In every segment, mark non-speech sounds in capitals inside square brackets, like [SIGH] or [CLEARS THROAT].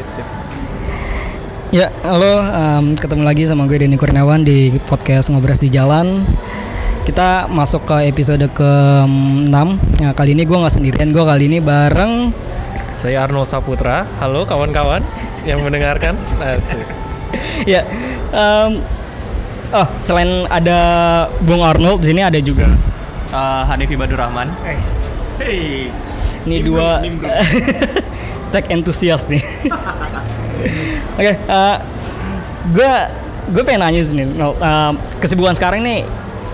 sip, sip. Ya, halo, um, ketemu lagi sama gue Denny Kurniawan di podcast Ngobras di Jalan. Kita masuk ke episode ke-6. Nah, kali ini gue nggak sendirian, gue kali ini bareng Saya Arnold Saputra. Halo kawan-kawan yang mendengarkan. Asik. [LAUGHS] ya. Um, oh, selain ada Bung Arnold di sini ada juga Uh, Hanifi Badur Rahman. Hey. Ini dua [LAUGHS] tech entusias nih. [LAUGHS] Oke, eh, gue gue pengen nanya sih nih, eh, kesibukan sekarang nih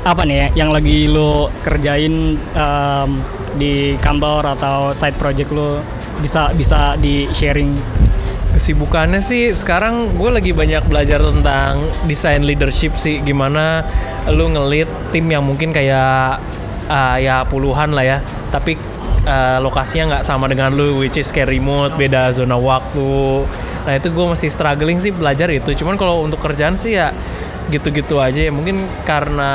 apa nih ya yang lagi lo kerjain em, di kantor atau side project lo bisa bisa di sharing Kesibukannya sih sekarang gue lagi banyak belajar tentang desain leadership sih. Gimana lu ngelit tim yang mungkin kayak ah, ya puluhan lah ya. Tapi ah, lokasinya nggak sama dengan lu, which is kayak remote, beda zona waktu. Nah itu gue masih struggling sih belajar itu. Cuman kalau untuk kerjaan sih ya gitu-gitu aja ya mungkin karena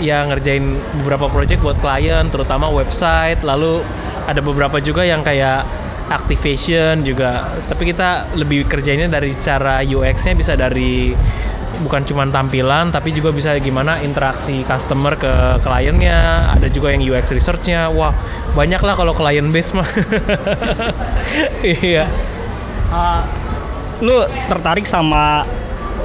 ya ngerjain beberapa project buat klien terutama website lalu ada beberapa juga yang kayak activation juga tapi kita lebih kerjainnya dari cara UX-nya bisa dari bukan cuma tampilan tapi juga bisa gimana interaksi customer ke kliennya. Ada juga yang UX research-nya. Wah banyak lah kalau client base mah. [LAUGHS] Iya. Uh, lu tertarik sama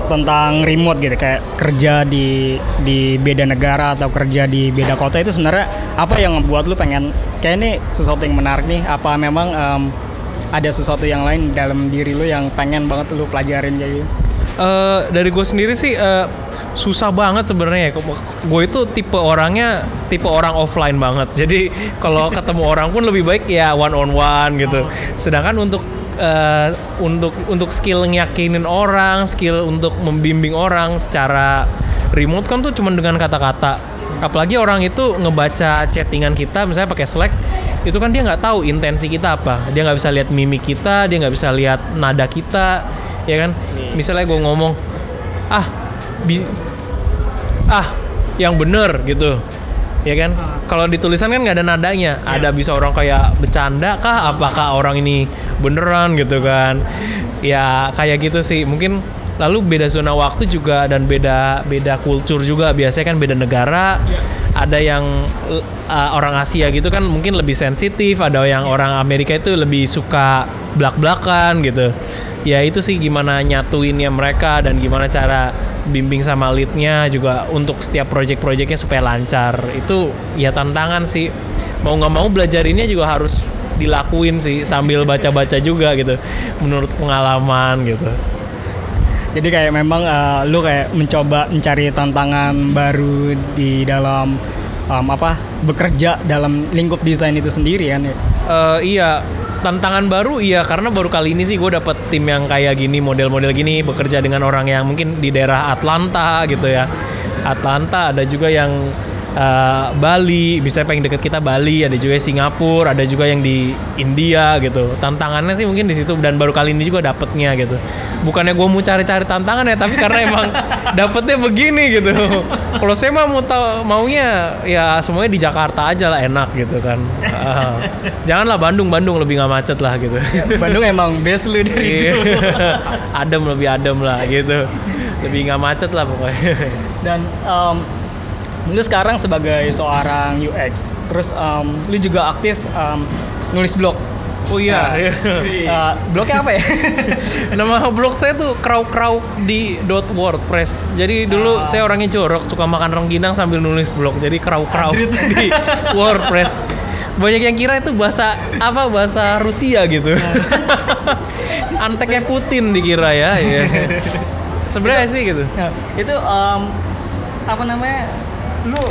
tentang remote gitu? Kayak kerja di di beda negara atau kerja di beda kota itu sebenarnya apa yang membuat lu pengen kayak ini sesuatu yang menarik nih? Apa memang em, ada sesuatu yang lain dalam diri lu yang pengen banget lu pelajarin kayak gitu Eh, dari gue sendiri sih eh, susah banget sebenarnya. Gue itu tipe orangnya tipe orang offline banget. [LAUGHS] Jadi kalau ketemu orang pun lebih baik ya one on one gitu. Sedangkan untuk eh, untuk untuk skill ngeyakinin orang, skill untuk membimbing orang secara remote kan tuh cuma dengan kata-kata. Apalagi orang itu ngebaca chattingan kita, misalnya pakai Slack, itu kan dia nggak tahu intensi kita apa. Dia nggak bisa lihat mimik kita, dia nggak bisa lihat nada kita, ya kan? Misalnya gue ngomong, ah, bi- ah, yang bener gitu, ya kan? Kalau di tulisan kan nggak ada nadanya, ada bisa orang kayak bercanda kah? Apakah orang ini beneran gitu kan? Ya kayak gitu sih, mungkin lalu beda zona waktu juga dan beda beda kultur juga. Biasanya kan beda negara. Ada yang uh, orang Asia gitu kan mungkin lebih sensitif. Ada yang orang Amerika itu lebih suka belak-belakan gitu ya itu sih gimana nyatuinnya mereka dan gimana cara bimbing sama leadnya juga untuk setiap project-projectnya supaya lancar. Itu ya tantangan sih. Mau nggak mau belajarinnya juga harus dilakuin sih sambil baca-baca juga gitu menurut pengalaman gitu. Jadi kayak memang eh, lu kayak mencoba mencari tantangan baru di dalam em, apa bekerja dalam lingkup desain itu sendiri kan ya? Eh, iya tantangan baru iya karena baru kali ini sih gue dapet tim yang kayak gini model-model gini bekerja dengan orang yang mungkin di daerah Atlanta gitu ya. Atlanta ada juga yang eh, Bali bisa pengen deket kita Bali ada juga Singapura ada juga yang di India gitu. Tantangannya sih mungkin di situ dan baru kali ini juga dapetnya gitu. Bukannya gue mau cari-cari tantangan ya tapi karena emang [LAUGHS] dapetnya begini gitu. Kalau saya mah mau tau maunya ya semuanya di Jakarta aja lah enak gitu kan. Ah. janganlah Bandung Bandung lebih nggak macet lah gitu. Bandung emang best lu dari Iya. dulu. [LAUGHS] Adem lebih adem lah gitu. Lebih nggak macet lah pokoknya. Dan em, lu sekarang sebagai seorang UX, terus em, lu juga aktif em, nulis blog. oh iya. Eh, blognya apa ya? [LAUGHS] [LAUGHS] nama blog saya tuh krauk krauk di dot wordpress. Jadi dulu saya orangnya jorok suka makan rengginang sambil nulis blog. Jadi krauk krauk [LAUGHS] di wordpress. Banyak yang kira itu bahasa apa bahasa Rusia gitu. Anteknya Putin dikira ya Iya. sebenarnya sih gitu. Nah, itu em, apa namanya? Lu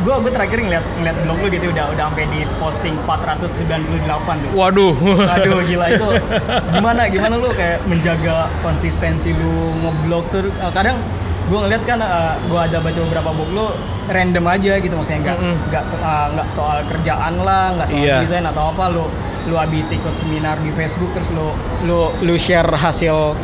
gua gua terakhir ngeliat ngeliat blog lu gitu udah udah sampai di posting 498 tuh. waduh Aduh gila itu [LAUGHS] gimana gimana lu kayak menjaga konsistensi lu ngeblog tuh Eh, kadang gua ngeliat kan eh, gua ada baca beberapa blog lu random aja gitu maksudnya nggak nggak se- eh, nggak soal kerjaan lah nggak soal Iya. desain atau apa lu lu habis ikut seminar di Facebook terus lu lu lu share hasil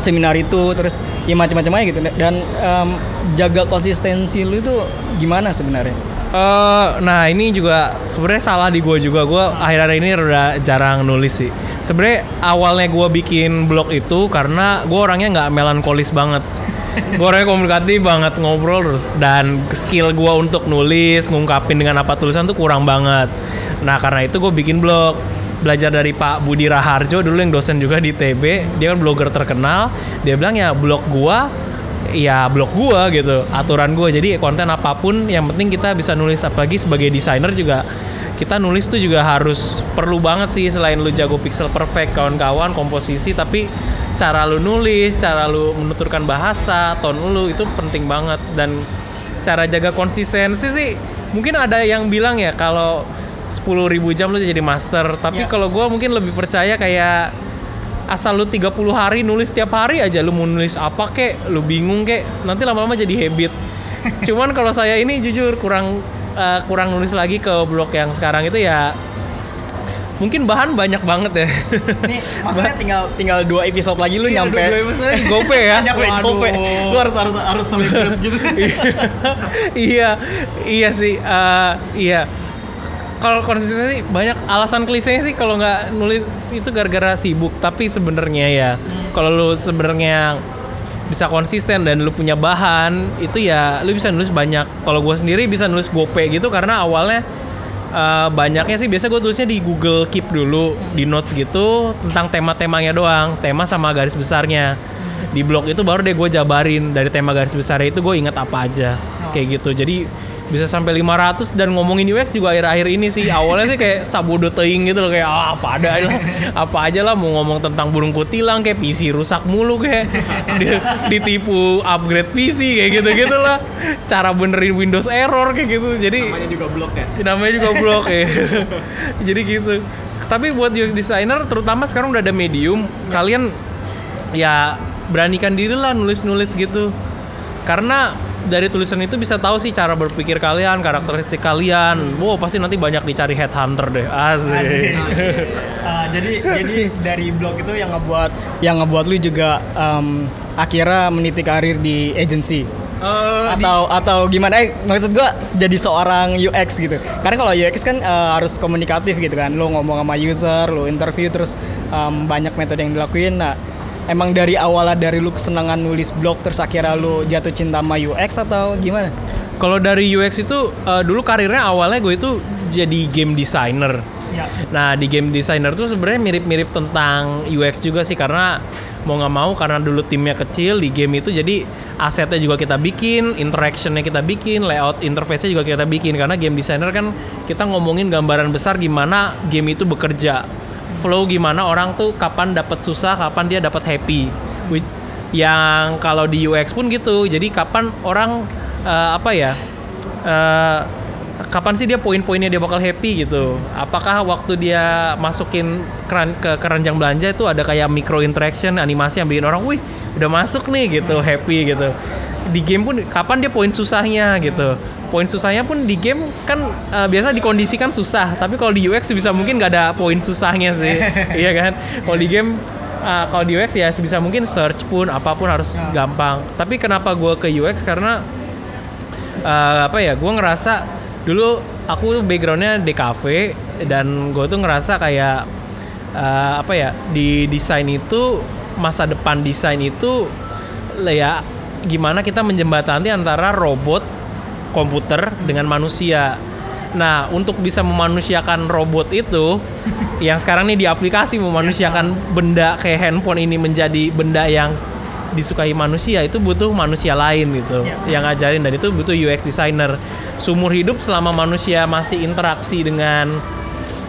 seminar itu terus ya macam-macam aja gitu. Dan em, jaga konsistensi lu itu gimana sebenarnya? Eh, nah ini juga sebenarnya salah di gue juga. Gue akhir-akhir ini udah jarang nulis sih. Sebenarnya awalnya gue bikin blog itu karena gue orangnya nggak melankolis banget. [LAUGHS] Gue orangnya komunikatif banget ngobrol terus. Dan skill gue untuk nulis ngungkapin dengan apa tulisan tuh kurang banget. Nah karena itu gue bikin blog belajar dari Pak Budi Raharjo dulu yang dosen juga di TB dia kan blogger terkenal. Dia bilang ya blog gua ya blog gua gitu aturan gua. Jadi konten apa pun yang penting kita bisa nulis apalagi sebagai desainer juga kita nulis tuh juga harus perlu banget sih selain lu jago pixel perfect kawan-kawan komposisi tapi cara lu nulis cara lu menuturkan bahasa tone lu itu penting banget. Dan cara jaga konsistensi sih mungkin ada yang bilang ya kalau 10.000 jam lu jadi master tapi Ya. kalau gua mungkin lebih percaya kayak asal lu 30 hari nulis tiap hari aja lu mau nulis apa kek lu bingung kek nanti lama-lama jadi habit [LAUGHS] cuman kalau saya ini jujur kurang eh, kurang nulis lagi ke blog yang sekarang itu ya mungkin bahan banyak banget ya Nih, [LAUGHS] maksudnya tinggal tinggal dua episode lagi lu Iya, nyampe dua episode lagi, gope ya [LAUGHS] nyampe Waduh. gope. Lu harus harus harus gitu. iya iya sih eh, iya kalau konsistensi banyak alasan klisenya sih kalau nggak nulis itu gara-gara sibuk. Tapi sebenarnya ya kalau lu sebenarnya bisa konsisten dan lu punya bahan itu ya lu bisa nulis banyak. Kalau gue sendiri bisa nulis gope gitu karena awalnya eh, banyaknya sih biasa gue tulisnya di Google Keep dulu di notes gitu tentang tema-temanya doang. Tema sama garis besarnya. Di blog itu baru deh gue jabarin dari tema garis besarnya itu gue ingat apa aja. Kayak gitu. Jadi bisa sampai 500 dan ngomongin UX juga akhir-akhir ini sih. Awalnya sih kayak sabodo teing gitu loh kayak ah, apa ada lah apa aja lah mau ngomong tentang burung kutilang kayak PC rusak mulu kayak. Di- ditipu upgrade PC kayak gitu gitu lah. Cara benerin Windows error kayak gitu. Jadi Namanya juga blog ya. namanya juga blog ya jadi gitu. Tapi buat UX designer terutama sekarang udah ada medium kalian ya beranikan diri lah nulis-nulis gitu. Karena dari tulisan itu bisa tahu sih cara berpikir kalian karakteristik kalian. Wow pasti nanti banyak dicari headhunter deh. Asik, Uh, [LAUGHS] jadi jadi dari blog itu yang ngebuat yang ngebuat lu juga um, akhirnya meniti karir di agency? Di- atau atau gimana? Eh maksud gua jadi seorang UX gitu. Karena kalau UX kan uh, harus komunikatif gitu kan. Lu ngomong sama user lu interview terus um, banyak metode yang dilakuin. Nah emang dari awalnya dari lu kesenangan nulis blog terus akhirnya lu jatuh cinta sama UX atau gimana? Kalau dari UX itu eh, dulu karirnya awalnya gue itu jadi game designer. Ya. Nah di game designer tuh sebenarnya mirip-mirip tentang UX juga sih karena mau nggak mau karena dulu timnya kecil di game itu jadi asetnya juga kita bikin, interactionnya kita bikin, layout interface-nya juga kita bikin. Karena game designer kan kita ngomongin gambaran besar gimana game itu bekerja, flow gimana orang tuh kapan dapat susah, kapan dia dapat happy. Which- Yang kalau di UX pun gitu, jadi kapan orang eh, apa ya? eh, kapan sih dia poin-poinnya dia bakal happy gitu? Apakah waktu dia masukin keran ke keranjang belanja itu ada kayak micro interaction animasi yang bikin orang, wih udah masuk nih gitu, happy gitu. Di game pun kapan dia poin susahnya gitu? Poin susahnya pun di game kan eh, biasa dikondisikan susah, tapi kalau di UX bisa mungkin nggak ada poin susahnya sih, [LAUGHS] iya kan? Kalau di game eh, kalau di UX ya sebisa mungkin search pun apa pun harus gampang. Tapi kenapa gue ke UX karena eh, apa ya gue ngerasa dulu aku backgroundnya DKV dan gue tuh ngerasa kayak eh, apa ya di desain itu masa depan desain itu ya gimana kita menjembatani antara robot komputer dengan manusia. Nah untuk bisa memanusiakan robot itu [LAUGHS] yang sekarang nih di aplikasi memanusiakan benda kayak handphone ini menjadi benda yang disukai manusia itu butuh manusia lain gitu Ya. yang ngajarin dan itu butuh UX designer. Sumur hidup selama manusia masih interaksi dengan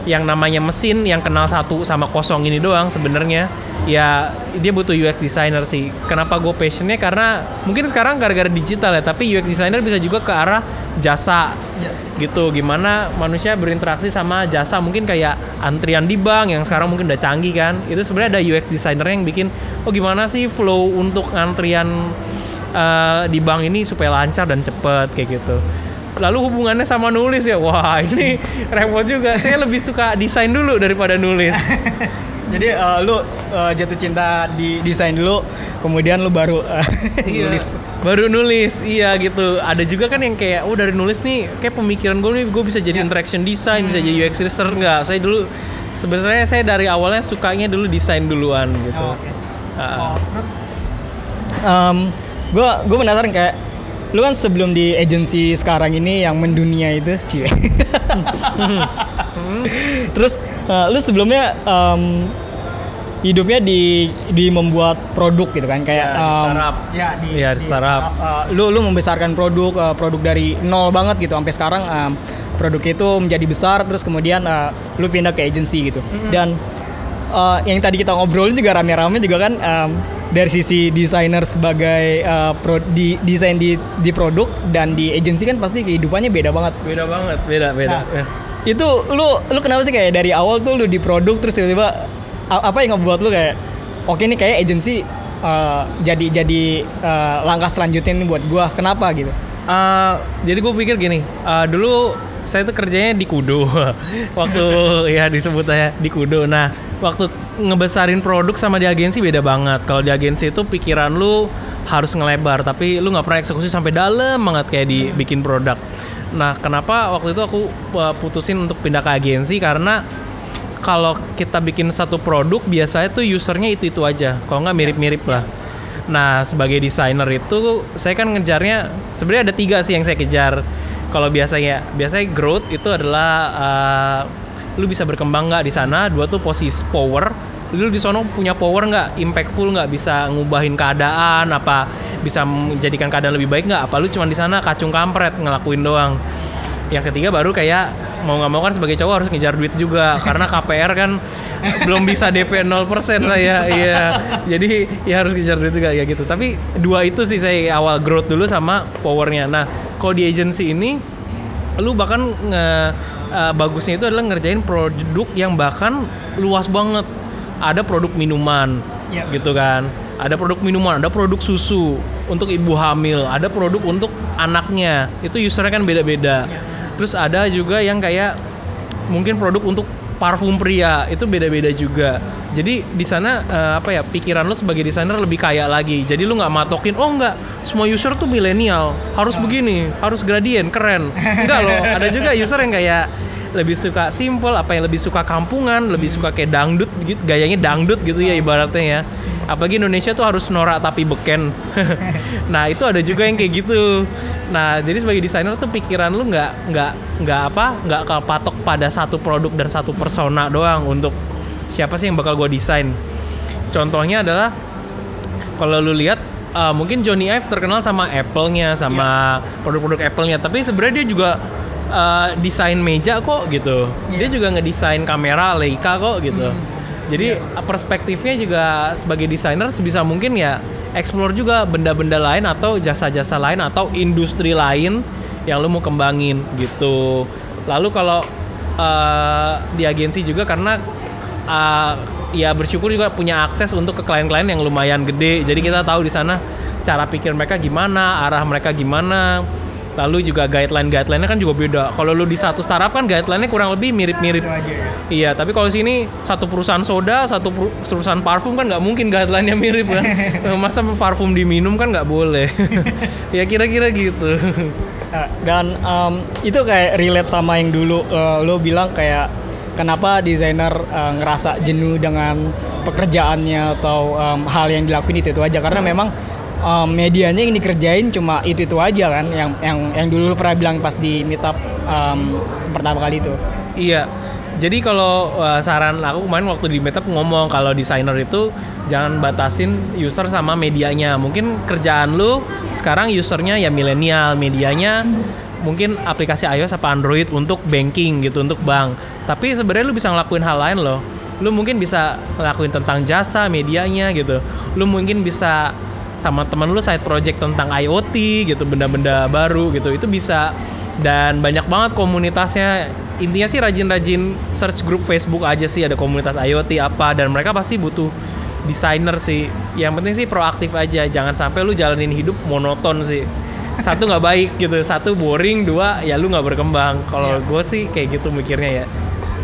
yang namanya mesin yang kenal satu sama kosong ini doang sebenarnya. Ya dia butuh UX designer sih. Kenapa gue passionnya? Karena mungkin sekarang gara-gara digital ya tapi UX designer bisa juga ke arah jasa. Ya. gitu gimana manusia berinteraksi sama jasa. Mungkin kayak antrian di bank yang sekarang mungkin udah canggih kan. Itu sebenarnya ada UX designer yang bikin oh gimana sih flow untuk antrian eh, di bank ini supaya lancar dan cepet kayak gitu lalu hubungannya sama nulis ya? Wah ini [LAUGHS] repot juga. Saya lebih suka desain dulu daripada nulis. [LAUGHS] Jadi uh, lu uh, jatuh cinta di desain dulu kemudian lu baru uh, [LAUGHS] nulis. Baru nulis iya gitu. Ada juga kan yang kayak oh dari nulis nih kayak pemikiran gue nih gue bisa jadi interaction design bisa jadi UX researcher nggak saya dulu sebenarnya saya dari awalnya sukanya dulu desain duluan gitu. Oh, oke. Ah. terus? Gue gue penasaran kayak lu kan sebelum di agensi sekarang ini yang mendunia itu cie [LAUGHS] terus eh, lu sebelumnya em, hidupnya di di membuat produk gitu kan? Kayak Ya, di em, startup. ya di, Iya, di startup. eh, lu lu membesarkan produk eh, produk dari nol banget gitu. Sampai sekarang em, produk itu menjadi besar terus kemudian eh, lu pindah ke agensi gitu. Dan eh, yang tadi kita ngobrolin juga rame-rame juga kan em, dari sisi desainer sebagai eh, pro, di desain di di produk dan di agensi kan pasti kehidupannya beda banget Beda banget, beda beda. Nah, itu lu lu kenapa sih kayak dari awal tuh lu di produk terus tiba-tiba apa yang ngebuat lu kayak oke nih kayak agensi uh, jadi jadi uh, langkah selanjutnya nih buat gua kenapa gitu Eh, jadi gue pikir gini, eh, dulu saya tuh kerjanya di Kudo, [LAUGHS] waktu ya disebut saya di Kudo. Nah, waktu ngebesarin produk sama di agensi beda banget. Kalau di agensi itu pikiran lu harus ngelebar, tapi lu nggak pernah eksekusi sampai dalam banget kayak di bikin produk. Nah, kenapa waktu itu aku eh, putusin untuk pindah ke agensi karena kalau kita bikin satu produk biasanya tuh usernya itu itu aja, kalau nggak mirip-mirip lah. Nah, sebagai desainer itu saya kan ngejarnya sebenarnya ada tiga sih yang saya kejar. Kalau biasanya biasanya growth itu adalah uh, lu bisa berkembang nggak di sana. Dua tuh posisi power. Lu di sana punya power nggak, impactful nggak, bisa ngubahin keadaan, apa bisa menjadikan keadaan lebih baik nggak? Apa lu cuma di sana kacung kampret ngelakuin doang. Yang ketiga baru kayak mau nggak mau kan sebagai cowok harus ngejar duit juga. [LAUGHS] Karena KPR kan belum bisa DP 0% saya iya. Jadi ya harus ngejar duit juga ya gitu. Tapi dua itu sih saya awal growth dulu sama powernya. Nah kalau di agency ini lu bahkan nge, eh, bagusnya itu adalah ngerjain produk yang bahkan luas banget. Ada produk minuman Iya. gitu kan. Ada produk minuman ada produk susu untuk ibu hamil ada produk untuk anaknya. Itu usernya kan beda-beda. Terus ada juga yang kayak mungkin produk untuk parfum pria itu beda-beda juga. Jadi di sana eh, apa ya pikiran lu sebagai desainer lebih kaya lagi. Jadi lu nggak matokin oh nggak semua user tuh milenial. Harus begini harus gradien keren. Enggak loh [LAUGHS] ada juga user yang kayak lebih suka simple apa yang lebih suka kampungan lebih suka kayak dangdut gitu gayanya dangdut gitu ya ibaratnya ya apalagi Indonesia tuh harus norak tapi beken. [LAUGHS] Nah itu ada juga yang kayak gitu. Nah jadi sebagai desainer tuh pikiran lu nggak nggak nggak apa nggak kepatok pada satu produk dan satu persona doang untuk siapa sih yang bakal gua desain. Contohnya adalah kalau lu lihat uh, mungkin Johnny Ive terkenal sama Apple-nya sama produk-produk Apple-nya. Tapi sebenarnya dia juga uh, desain meja kok gitu. Dia juga ngedesain kamera Leica kok gitu jadi uh, perspektifnya juga sebagai desainer sebisa mungkin ya explore juga benda-benda lain atau jasa-jasa lain atau industri lain yang lu mau kembangin gitu lalu kalau uh, di agensi juga karena uh, ya bersyukur juga punya akses untuk ke klien-klien yang lumayan gede. Jadi kita tahu di sana cara pikir mereka gimana, arah mereka gimana. Lalu juga guideline-guideline-nya kan juga beda. Kalau lu di satu startup kan guideline-nya kurang lebih mirip-mirip. Iya, tapi kalau sini satu perusahaan soda, satu peru- perusahaan parfum kan nggak mungkin guideline-nya mirip kan. [LAUGHS] Masa parfum diminum kan nggak boleh. [LAUGHS] ya kira-kira gitu. Nah, dan em, itu kayak relate sama yang dulu eh, lo bilang kayak kenapa desainer eh, ngerasa jenuh dengan pekerjaannya atau em, hal yang dilakuin itu itu aja karena memang em, medianya yang dikerjain cuma itu itu aja kan yang yang yang dulu pernah bilang pas di meetup em, pertama kali itu Iya. Jadi kalau uh, saran aku kemarin waktu di Meetup ngomong kalau desainer itu jangan batasin user sama medianya. Mungkin kerjaan lu sekarang usernya ya milenial, medianya mungkin aplikasi iOS apa Android untuk banking gitu, untuk bank. Tapi sebenarnya lu bisa ngelakuin hal lain loh. Lu mungkin bisa ngelakuin tentang jasa medianya gitu. Lu mungkin bisa sama temen lu side project tentang IoT gitu, benda-benda baru gitu. Itu bisa. Dan banyak banget komunitasnya. Intinya sih rajin-rajin search grup Facebook aja sih ada komunitas IoT apa dan mereka pasti butuh desainer sih. Yang penting sih proaktif aja jangan sampai lu jalanin hidup monoton sih. Satu nggak baik gitu satu boring dua ya lu nggak berkembang. Kalau gue sih kayak gitu mikirnya ya.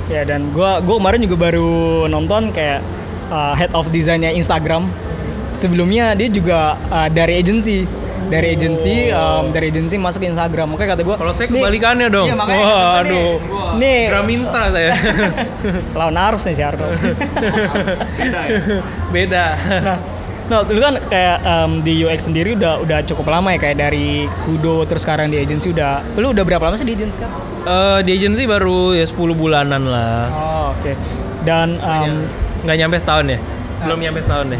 Ya dan gua gua kemarin juga baru nonton kayak uh, head of desainnya Instagram sebelumnya dia juga uh, dari agency dari agency um, dari agency masuk Instagram makanya kata gue Kalau saya kebalikannya dong. iya, makanya Wah, gua nih, aduh. nih Graminstra saya. [LAUGHS] lawan arus nih si Arnold Beda. nah Nah, lu kan kayak um, di UX sendiri udah udah cukup lama ya kayak dari Kudo terus sekarang di agency udah lu udah berapa lama sih di agency kan? Eh, di agency baru ya 10 bulanan lah. Oh, oke. Dan um, Nggak nyampe setahun ya? Belum nyampe setahun deh.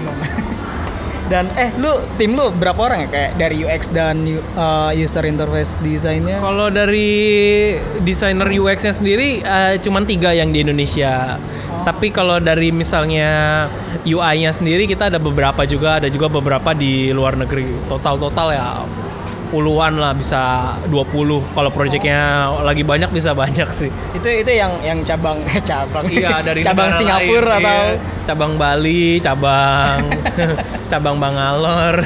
Dan eh lu tim lu berapa orang ya kayak dari UX dan uh, user interface desainnya? Kalau dari desainer UX-nya sendiri eh, cuman tiga yang di Indonesia. Tapi kalau dari misalnya UI-nya sendiri kita ada beberapa juga, ada juga beberapa di luar negeri. Total-total ya puluhan lah bisa 20 kalau proyeknya lagi banyak bisa banyak sih Itu itu yang yang cabang eh cabang. iya dari cabang Singapura lain, atau iya. cabang Bali cabang [LAUGHS] cabang Bangalore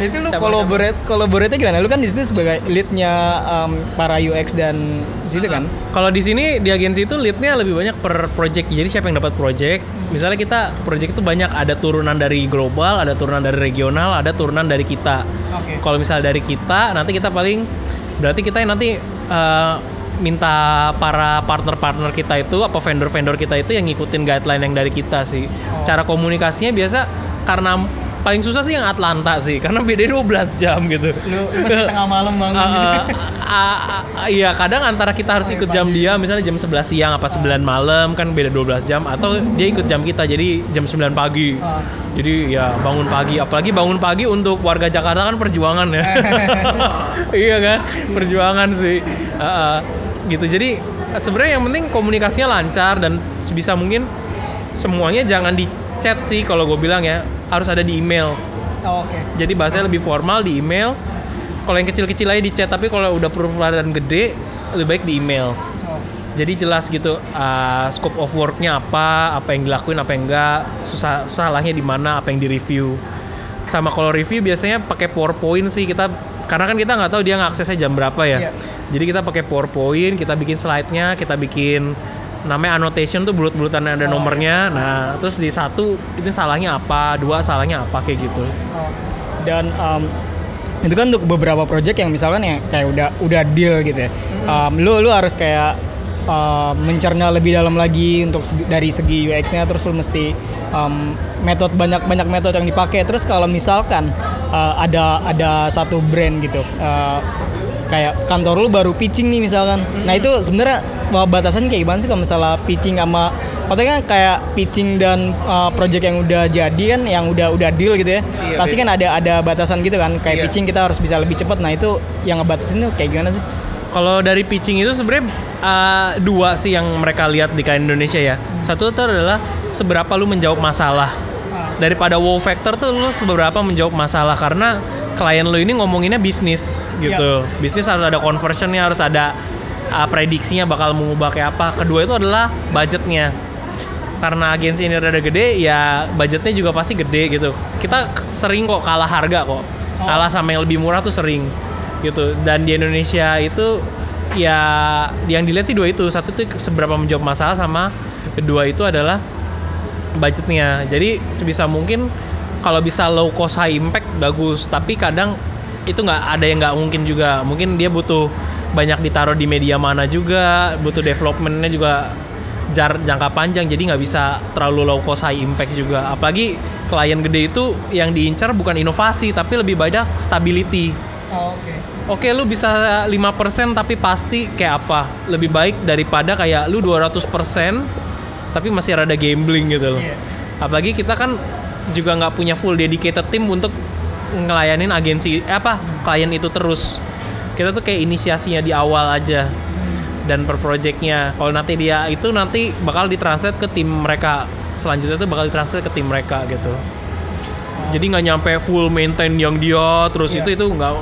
itu lu collaborate collaborate gimana? Lu kan di sini sebagai leadnya um, para UX dan situ kan? Kalau di sini di agensi itu leadnya lebih banyak per project. Jadi siapa yang dapat project? Misalnya kita project itu banyak ada turunan dari global, ada turunan dari regional, ada turunan dari kita. Oke. Kalau misalnya dari kita, nanti kita paling berarti kita yang nanti eh, minta para partner-partner kita itu apa vendor-vendor kita itu yang ngikutin guideline yang dari kita sih. Cara komunikasinya biasa karena paling susah sih yang Atlanta sih karena beda 12 jam gitu. Lu mesti [LAUGHS] tengah malam bangun Ah, gitu. ah, ah, Iya kadang antara kita harus ikut jam dia misalnya jam 11 siang apa 9 malam kan beda 12 jam atau dia ikut jam kita jadi jam 9 pagi. Jadi ya bangun pagi apalagi bangun pagi untuk warga Jakarta kan perjuangan ya. [LAUGHS] iya kan? Perjuangan sih. Ah, ah. gitu. Jadi sebenarnya yang penting komunikasinya lancar dan sebisa mungkin semuanya jangan di chat sih kalau gue bilang ya harus ada di email. Oh, Oke. Jadi bahasanya lebih formal di email. Kalau yang kecil-kecil aja di chat, tapi kalau udah perubahan gede lebih baik di email. Oh. Jadi jelas gitu uh, scope of worknya apa, apa yang dilakuin, apa yang enggak, susah salahnya di mana, apa yang di review. Sama kalau review biasanya pakai PowerPoint sih kita karena kan kita nggak tahu dia ngaksesnya jam berapa ya. Iya. Jadi kita pakai PowerPoint, kita bikin slide-nya, kita bikin namanya annotation tuh bulut-bulutan ada nomornya. Nah, terus di satu ini salahnya apa, dua salahnya apa? Kayak gitu. dan um, itu kan untuk beberapa project yang misalkan ya kayak udah udah deal gitu ya. Um, lu lu harus kayak uh, mencerna lebih dalam lagi untuk segi- dari segi UX-nya terus lu mesti um, metode banyak banyak metode yang dipakai. Terus kalau misalkan uh, ada ada satu brand gitu uh, kayak kantor lu baru pitching nih misalkan. Nah itu sebenarnya batasannya kayak gimana sih kalau misalnya pitching sama katanya kan kayak pitching dan uh, project yang udah jadi kan yang udah udah deal gitu ya. Iya, pasti kan ada ada batasan gitu kan kayak Iya. pitching kita harus bisa lebih cepat. Nah itu yang ngebatasin tuh kayak gimana sih? Kalau dari pitching itu sebenarnya uh, dua sih yang mereka lihat di klien Indonesia ya. Satu itu adalah seberapa lu menjawab masalah. Daripada wow factor tuh lu seberapa menjawab masalah. Karena klien lu ini ngomonginnya bisnis gitu. Bisnis harus ada conversionnya, harus ada uh, prediksinya bakal mengubah kayak apa. Kedua itu adalah budgetnya. Karena agensi ini rada gede, ya budgetnya juga pasti gede gitu. Kita sering kok kalah harga kok. Kalah sama yang lebih murah tuh sering gitu. Dan di Indonesia itu ya yang dilihat sih dua itu. Satu tuh seberapa menjawab masalah sama kedua itu adalah budgetnya. Jadi sebisa mungkin kalau bisa low cost high impact bagus. Tapi kadang itu nggak ada yang nggak mungkin juga. Mungkin dia butuh banyak ditaruh di media mana juga, butuh developmentnya juga jar jangka panjang. Jadi nggak bisa terlalu low cost high impact juga. Apalagi klien gede itu yang diincar bukan inovasi tapi lebih banyak stability. oke Oke lu bisa 5% tapi pasti kayak apa Lebih baik daripada kayak lu 200% Tapi masih rada gambling gitu loh Iya. Apalagi kita kan juga nggak punya full dedicated team untuk ngelayanin agensi eh, apa klien itu terus. Kita tuh kayak inisiasinya di awal aja dan per projectnya. Kalau nanti dia itu nanti bakal ditranslate ke tim mereka. Selanjutnya tuh bakal ditranslate ke tim mereka gitu jadi nggak nyampe full maintain yang dia terus Iya. itu itu nggak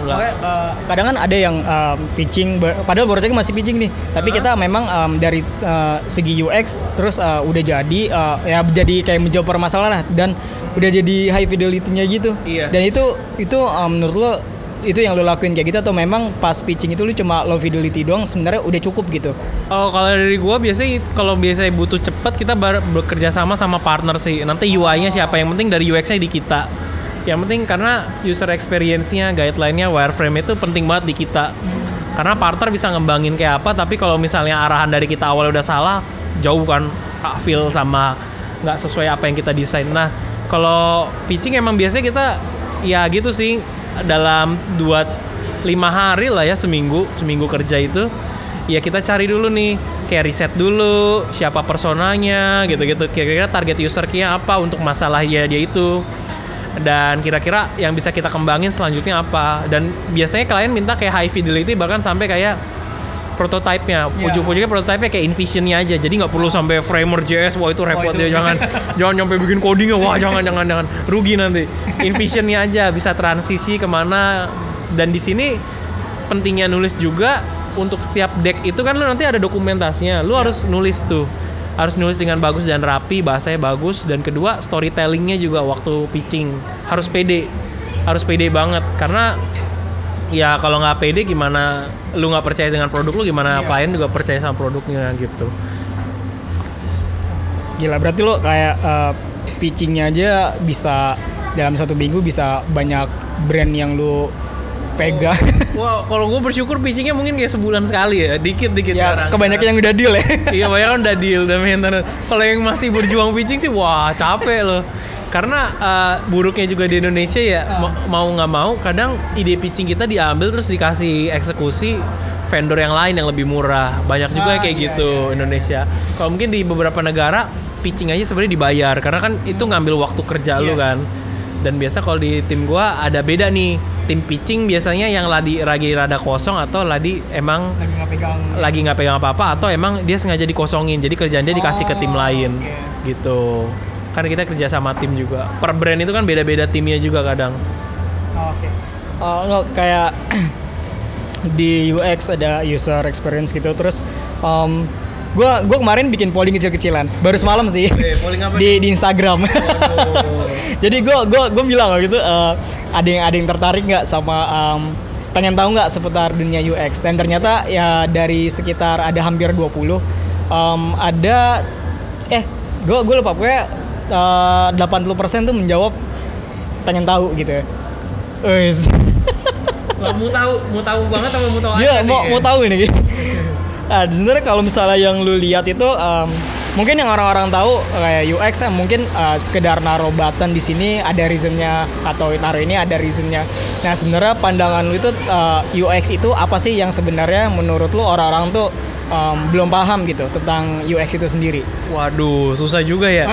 uh, kadang kan ada yang um, pitching, padahal project masih pitching nih. Tapi kita memang um, dari uh, segi UX terus uh, udah jadi uh, ya jadi kayak menjawab permasalahan lah dan udah jadi high fidelity-nya gitu. Iya. Dan itu itu um, menurut lo itu yang lo lakuin kayak gitu atau memang pas pitching itu lo cuma low fidelity doang sebenarnya udah cukup gitu. Oh kalau dari gua biasanya kalau biasanya butuh cepet kita bekerja sama sama partner sih. Nanti UI-nya siapa yang penting dari UX-nya di kita. Yang penting karena user experience-nya, guideline-nya, wireframe itu penting banget di kita. Karena partner bisa ngembangin kayak apa, tapi kalau misalnya arahan dari kita awal udah salah, jauh kan feel sama nggak sesuai apa yang kita desain. Nah, kalau pitching emang biasanya kita ya gitu sih dalam dua lima hari lah ya seminggu seminggu kerja itu ya kita cari dulu nih kayak riset dulu siapa personanya gitu-gitu. Kira-kira target usernya apa untuk masalahnya dia itu. Dan kira-kira yang bisa kita kembangin selanjutnya apa. Dan biasanya klien minta kayak high fidelity bahkan sampai kayak prototype-nya Iya. ujung-ujungnya prototype-nya kayak InVision-nya aja. Jadi nggak perlu sampai framer JS wah itu repot ya jangan. [LAUGHS] Jangan nyampe bikin codingnya wah jangan jangan jangan. Rugi nanti. InVision-nya aja bisa transisi ke mana. Dan di sini pentingnya nulis juga untuk setiap deck itu kan lu nanti ada dokumentasinya. Lu harus nulis tuh. Harus nulis dengan bagus dan rapi bahasanya bagus. Dan kedua storytellingnya juga waktu pitching. Harus pede. Harus pede banget. Karena ya kalau nggak pede gimana lu nggak percaya dengan produk lu gimana Iya. klien juga percaya sama produknya gitu Gila berarti lo kayak eh, pitchingnya aja bisa dalam satu minggu bisa banyak brand yang lo pegang. [LAUGHS] wah kalau gue bersyukur pitchingnya mungkin kayak sebulan sekali ya dikit dikit ya kebanyakan yang udah deal ya. [LAUGHS] iya banyak kan udah deal udah maintenance kalau yang masih berjuang pitching sih wah capek loh. Karena uh, buruknya juga di Indonesia ya ma- mau nggak mau kadang ide pitching kita diambil terus dikasih eksekusi vendor yang lain yang lebih murah. Banyak juga Ah, kayak iya, gitu Indonesia. Kalau mungkin di beberapa negara pitching aja sebenarnya dibayar karena kan itu ngambil waktu kerja lu Iya. kan. Dan biasa kalau di tim gua ada beda nih tim pitching biasanya yang lagi lagi rada kosong atau lagi emang Lagi nggak pegang. lagi nggak pegang apa-apa atau emang dia sengaja dikosongin jadi kerjaan dia dikasih ke tim Oh, lain oke. gitu karena kita kerja sama tim juga per brand itu kan beda-beda timnya juga kadang Oh, Oke. Oh, lo kayak [CLEARS THROAT] di UX ada user experience gitu terus um, gua gua kemarin bikin polling kecil-kecilan baru semalam sih polling apa di di Instagram. [LAUGHS] Jadi gua gua gua bilang gitu eh, ada yang ada yang tertarik nggak sama um, pengen tahu nggak seputar dunia UX dan ternyata ya dari sekitar ada hampir 20 um, ada eh gua gua lupa pokoknya eh, 80% tuh menjawab pengen tahu gitu. Wes. Mau tahu mau tahu banget atau mau tahu Iya, aja mau nih? mau tahu ini. Nah, sebenarnya kalau misalnya yang lu lihat itu em, mungkin yang orang-orang tahu kayak UX ya mungkin eh, sekedar naruh button di sini ada reasonnya atau naruh ini ada reasonnya. Nah sebenarnya pandangan lu itu eh, UX itu apa sih yang sebenarnya menurut lu orang-orang tuh em, belum paham gitu tentang UX itu sendiri? Waduh, susah juga ya.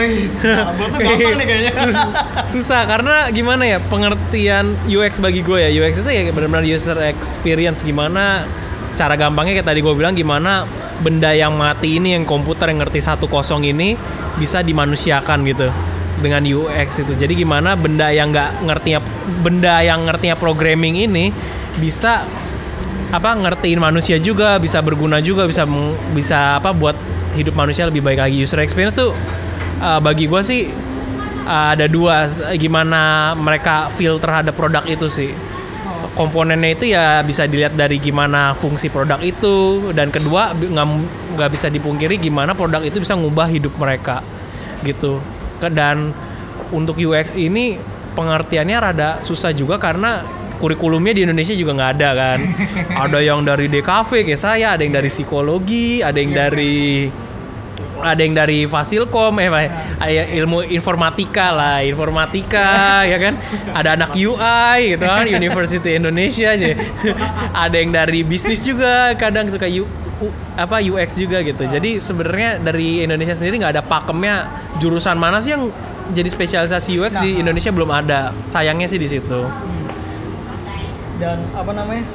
Buat tuh gampang nih kayaknya. [LAUGHS] Sus- susah karena gimana ya pengertian UX bagi gue ya UX itu ya benar-benar user experience gimana cara gampangnya kayak tadi gue bilang gimana benda yang mati ini yang komputer yang ngerti satu kosong ini bisa dimanusiakan gitu dengan UX itu. Jadi gimana benda yang nggak ngertinya benda yang ngertinya programming ini bisa apa ngertiin manusia juga bisa berguna juga bisa bisa apa buat hidup manusia lebih baik lagi. User experience tuh uh, bagi gue sih uh, ada dua gimana mereka feel terhadap produk itu sih komponennya itu ya bisa dilihat dari gimana fungsi produk itu. Dan kedua nggak bisa dipungkiri gimana produk itu bisa ngubah hidup mereka gitu. Dan untuk UX ini pengertiannya rada susah juga karena kurikulumnya di Indonesia juga nggak ada kan. [LAUGHS] Ada yang dari DKV kayak saya ada yang dari psikologi ada yang dari ada yang dari Fasilkom eh ya, ilmu informatika lah informatika [LAUGHS] ya kan? Ada anak UI gitu kan [LAUGHS] University Indonesia aja. [LAUGHS] Ada yang dari bisnis juga kadang suka U, U- apa UX juga gitu. Jadi sebenarnya dari Indonesia sendiri nggak ada pakemnya. Jurusan mana sih yang jadi spesialisasi UX di Indonesia belum ada? Sayangnya sih di situ. Dan apa namanya?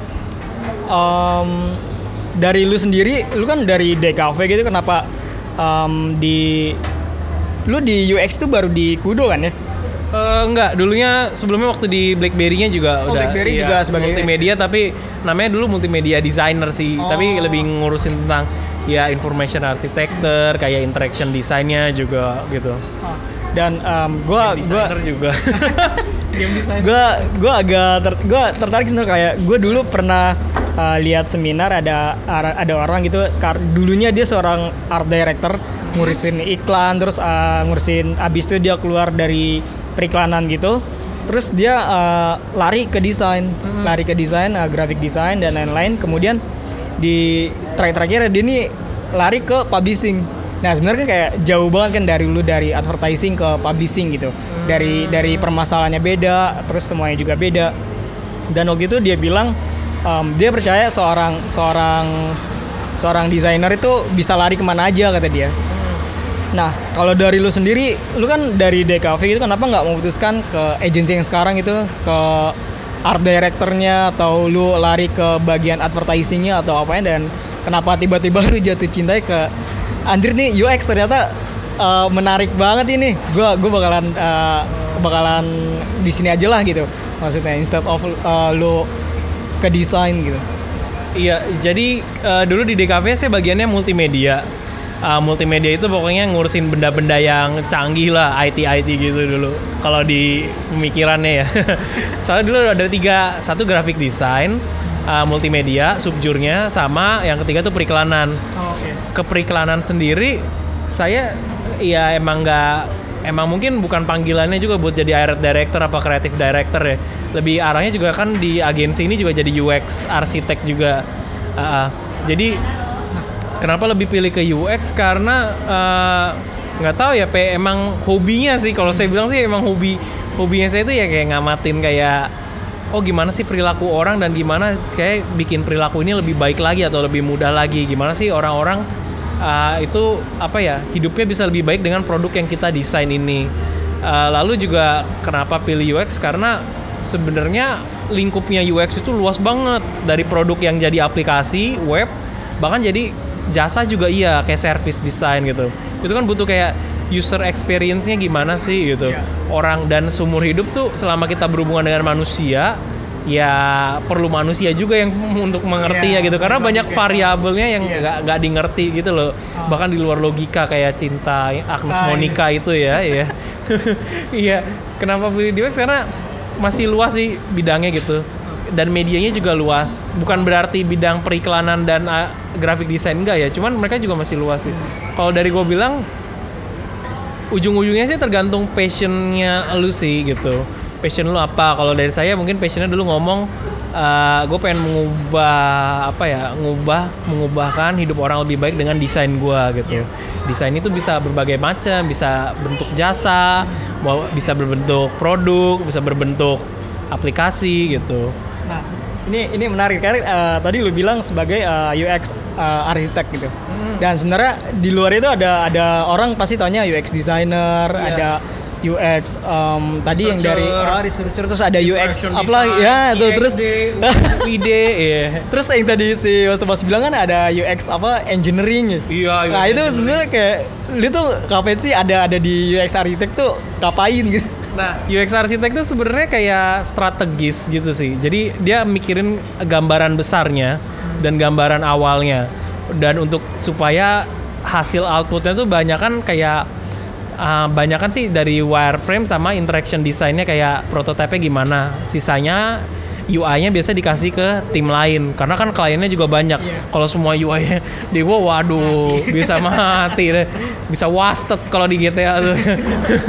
Em, dari lu sendiri lu kan dari DKV gitu kenapa em, di lu di UX tuh baru di Kudo kan ya Eh, enggak, dulunya sebelumnya waktu di BlackBerry-nya juga Oh, udah BlackBerry iya, juga sebagai multimedia tapi namanya dulu multimedia designer sih, Oh. tapi lebih ngurusin tentang ya information architecture, kayak interaction desainnya juga gitu. dan em, gua gua juga. [LAUGHS] Game gua gua agak ter, gua tertarik sebenarnya kayak gua dulu pernah uh, lihat seminar ada ada orang gitu. Sekarang dulunya dia seorang art director ngurusin iklan terus uh, ngurusin abis itu dia keluar dari periklanan gitu. Terus dia uh, lari ke desain lari ke desain uh, graphic design dan lain-lain. Kemudian di terakhir-terakhir dia ini lari ke publishing nah sebenarnya kan kayak jauh banget kan dari lu dari advertising ke publishing gitu. Dari dari permasalahannya beda terus semuanya juga beda. Dan waktu itu dia bilang um, dia percaya seorang seorang seorang desainer itu bisa lari ke mana aja kata dia. Nah, kalau dari lu sendiri, lu kan dari DKV itu kenapa nggak memutuskan ke agensi yang sekarang itu ke art directornya atau lu lari ke bagian advertisingnya atau apa dan kenapa tiba-tiba [LAUGHS] lu jatuh cinta ke anjir nih UX ternyata uh, menarik banget ini. Gua gua bakalan uh, bakalan di sini aja lah gitu. Maksudnya instead of uh, lu ke desain gitu. Iya, jadi uh, dulu di DKV saya bagiannya multimedia uh, multimedia itu pokoknya ngurusin benda-benda yang canggih lah IT IT gitu dulu kalau di pemikirannya ya [LAUGHS] soalnya dulu ada tiga satu graphic design uh, multimedia subjurnya sama yang ketiga tuh periklanan Oh, okay. ke periklanan sendiri saya ya emang nggak emang mungkin bukan panggilannya juga buat jadi art director apa creative director ya. Lebih arahnya juga kan di agensi ini juga jadi UX arsitek juga. Uh, uh, jadi kenapa lebih pilih ke UX karena eh, nggak tahu ya pe emang hobinya sih. Kalau saya bilang sih emang hobi hobinya saya itu ya kayak ngamatin kayak oh gimana sih perilaku orang dan gimana kayak bikin perilaku ini lebih baik lagi atau lebih mudah lagi? Gimana sih orang-orang uh, itu apa ya hidupnya bisa lebih baik dengan produk yang kita desain ini. Uh, lalu juga kenapa pilih UX karena sebenarnya lingkupnya UX itu luas banget. Dari produk yang jadi aplikasi web bahkan jadi jasa juga iya kayak service design gitu. Itu kan butuh kayak user experience-nya gimana sih gitu. Iya. orang dan seumur hidup tuh selama kita berhubungan dengan manusia ya perlu manusia juga yang [LAUGHS] untuk mengerti Iya, ya gitu. Karena banyak variabelnya yang Iya. nggak nggak di ngerti gitu loh. Bahkan di luar logika kayak cinta Agnes Ah, Monica itu ya ya [LAUGHS] iya. Kenapa pilih di UX karena masih luas sih bidangnya gitu. Dan medianya juga luas. Bukan berarti bidang periklanan dan uh, graphic design enggak ya. Cuman mereka juga masih luas sih. Kalau dari gue bilang ujung-ujungnya sih tergantung passionnya lu sih gitu passion lu apa kalau dari saya mungkin passionnya dulu ngomong gue pengen mengubah apa ya ngubah mengubahkan hidup orang lebih baik dengan desain gue gitu desain itu bisa berbagai macam bisa bentuk jasa mau bisa berbentuk produk bisa berbentuk aplikasi gitu Nah, ini ini menarik karena eh, tadi lu bilang sebagai eh, UX eh, arsitek gitu. Hmm. Dan sebenarnya di luar itu ada ada orang pasti tanya UX designer, Iya. ada UX em, tadi yang dari ah, researcher terus ada UX apa ya tuh terus IXD, UID [LAUGHS] iya terus yang tadi si Mas Tobas bilang kan ada UX apa engineering Iya, Nah, itu sebenarnya kayak lu tuh kapan sih ada ada di UX arsitek tuh ngapain gitu. Nah, UX arsitek itu sebenarnya kayak strategis gitu sih. Jadi dia mikirin gambaran besarnya dan gambaran awalnya. Dan untuk supaya hasil outputnya tuh banyak kan kayak uh, banyak kan sih dari wireframe sama interaction desainnya kayak prototipe gimana. Sisanya UI-nya biasa dikasih ke tim lain karena kan kliennya juga banyak. Iya. Kalau semua UI-nya di gua waduh bisa mati deh. Bisa wasted kalau di GTA tuh.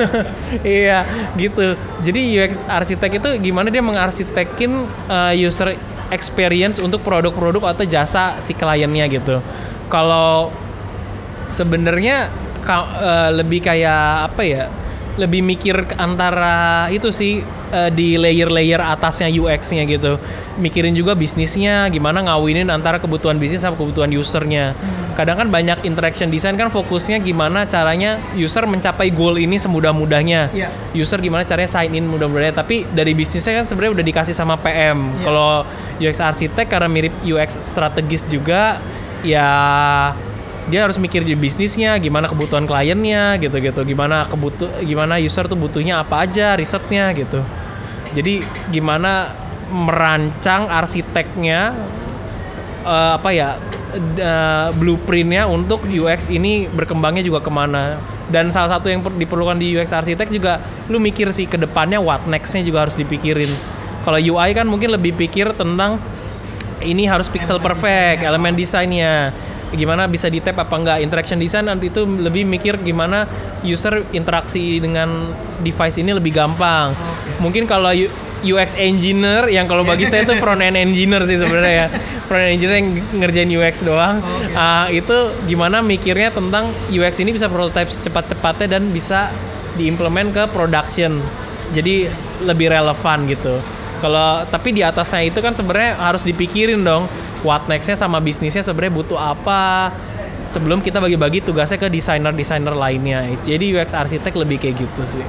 [LAUGHS] iya, gitu. Jadi UX arsitek itu gimana dia mengarsitekin uh, user experience untuk produk-produk atau jasa si kliennya gitu. Kalau sebenarnya ka- eh, lebih kayak apa ya? Lebih mikir antara itu sih eh, di layer-layer atasnya UX-nya gitu. Mikirin juga bisnisnya gimana ngawinin antara kebutuhan bisnis sama kebutuhan usernya. Kadang kan banyak interaction design kan fokusnya gimana caranya user mencapai goal ini semudah-mudahnya. Iya. user gimana caranya sign in mudah-mudahnya. Tapi dari bisnisnya kan sebenarnya udah dikasih sama PM kalau UX arsitek karena mirip UX strategis juga ya dia harus mikir di bisnisnya gimana kebutuhan kliennya gitu-gitu. Gimana kebutuh gimana user tuh butuhnya apa aja risetnya gitu. Jadi gimana merancang arsiteknya eh, apa ya eh, blueprintnya untuk UX ini berkembangnya juga ke mana. Dan salah satu yang per- diperlukan di UX arsitek juga lu mikir sih ke depannya what nextnya juga harus dipikirin. Kalau UI kan mungkin lebih pikir tentang ini harus pixel perfect elemen desainnya gimana bisa di tap apa enggak interaction design nanti itu lebih mikir gimana user interaksi dengan device ini lebih gampang. Mungkin kalau UX engineer yang kalau bagi saya itu front end engineer sih sebenarnya ya. Front end engineer yang ngerjain UX doang. Ah, itu gimana mikirnya tentang UX ini bisa prototype secepat-cepatnya dan bisa diimplement ke production. Jadi lebih relevan gitu kalau tapi di atasnya itu kan sebenarnya harus dipikirin dong what nextnya sama bisnisnya sebenarnya butuh apa. Sebelum kita bagi-bagi tugasnya ke desainer-desainer lainnya. Jadi UX arsitek lebih kayak gitu sih.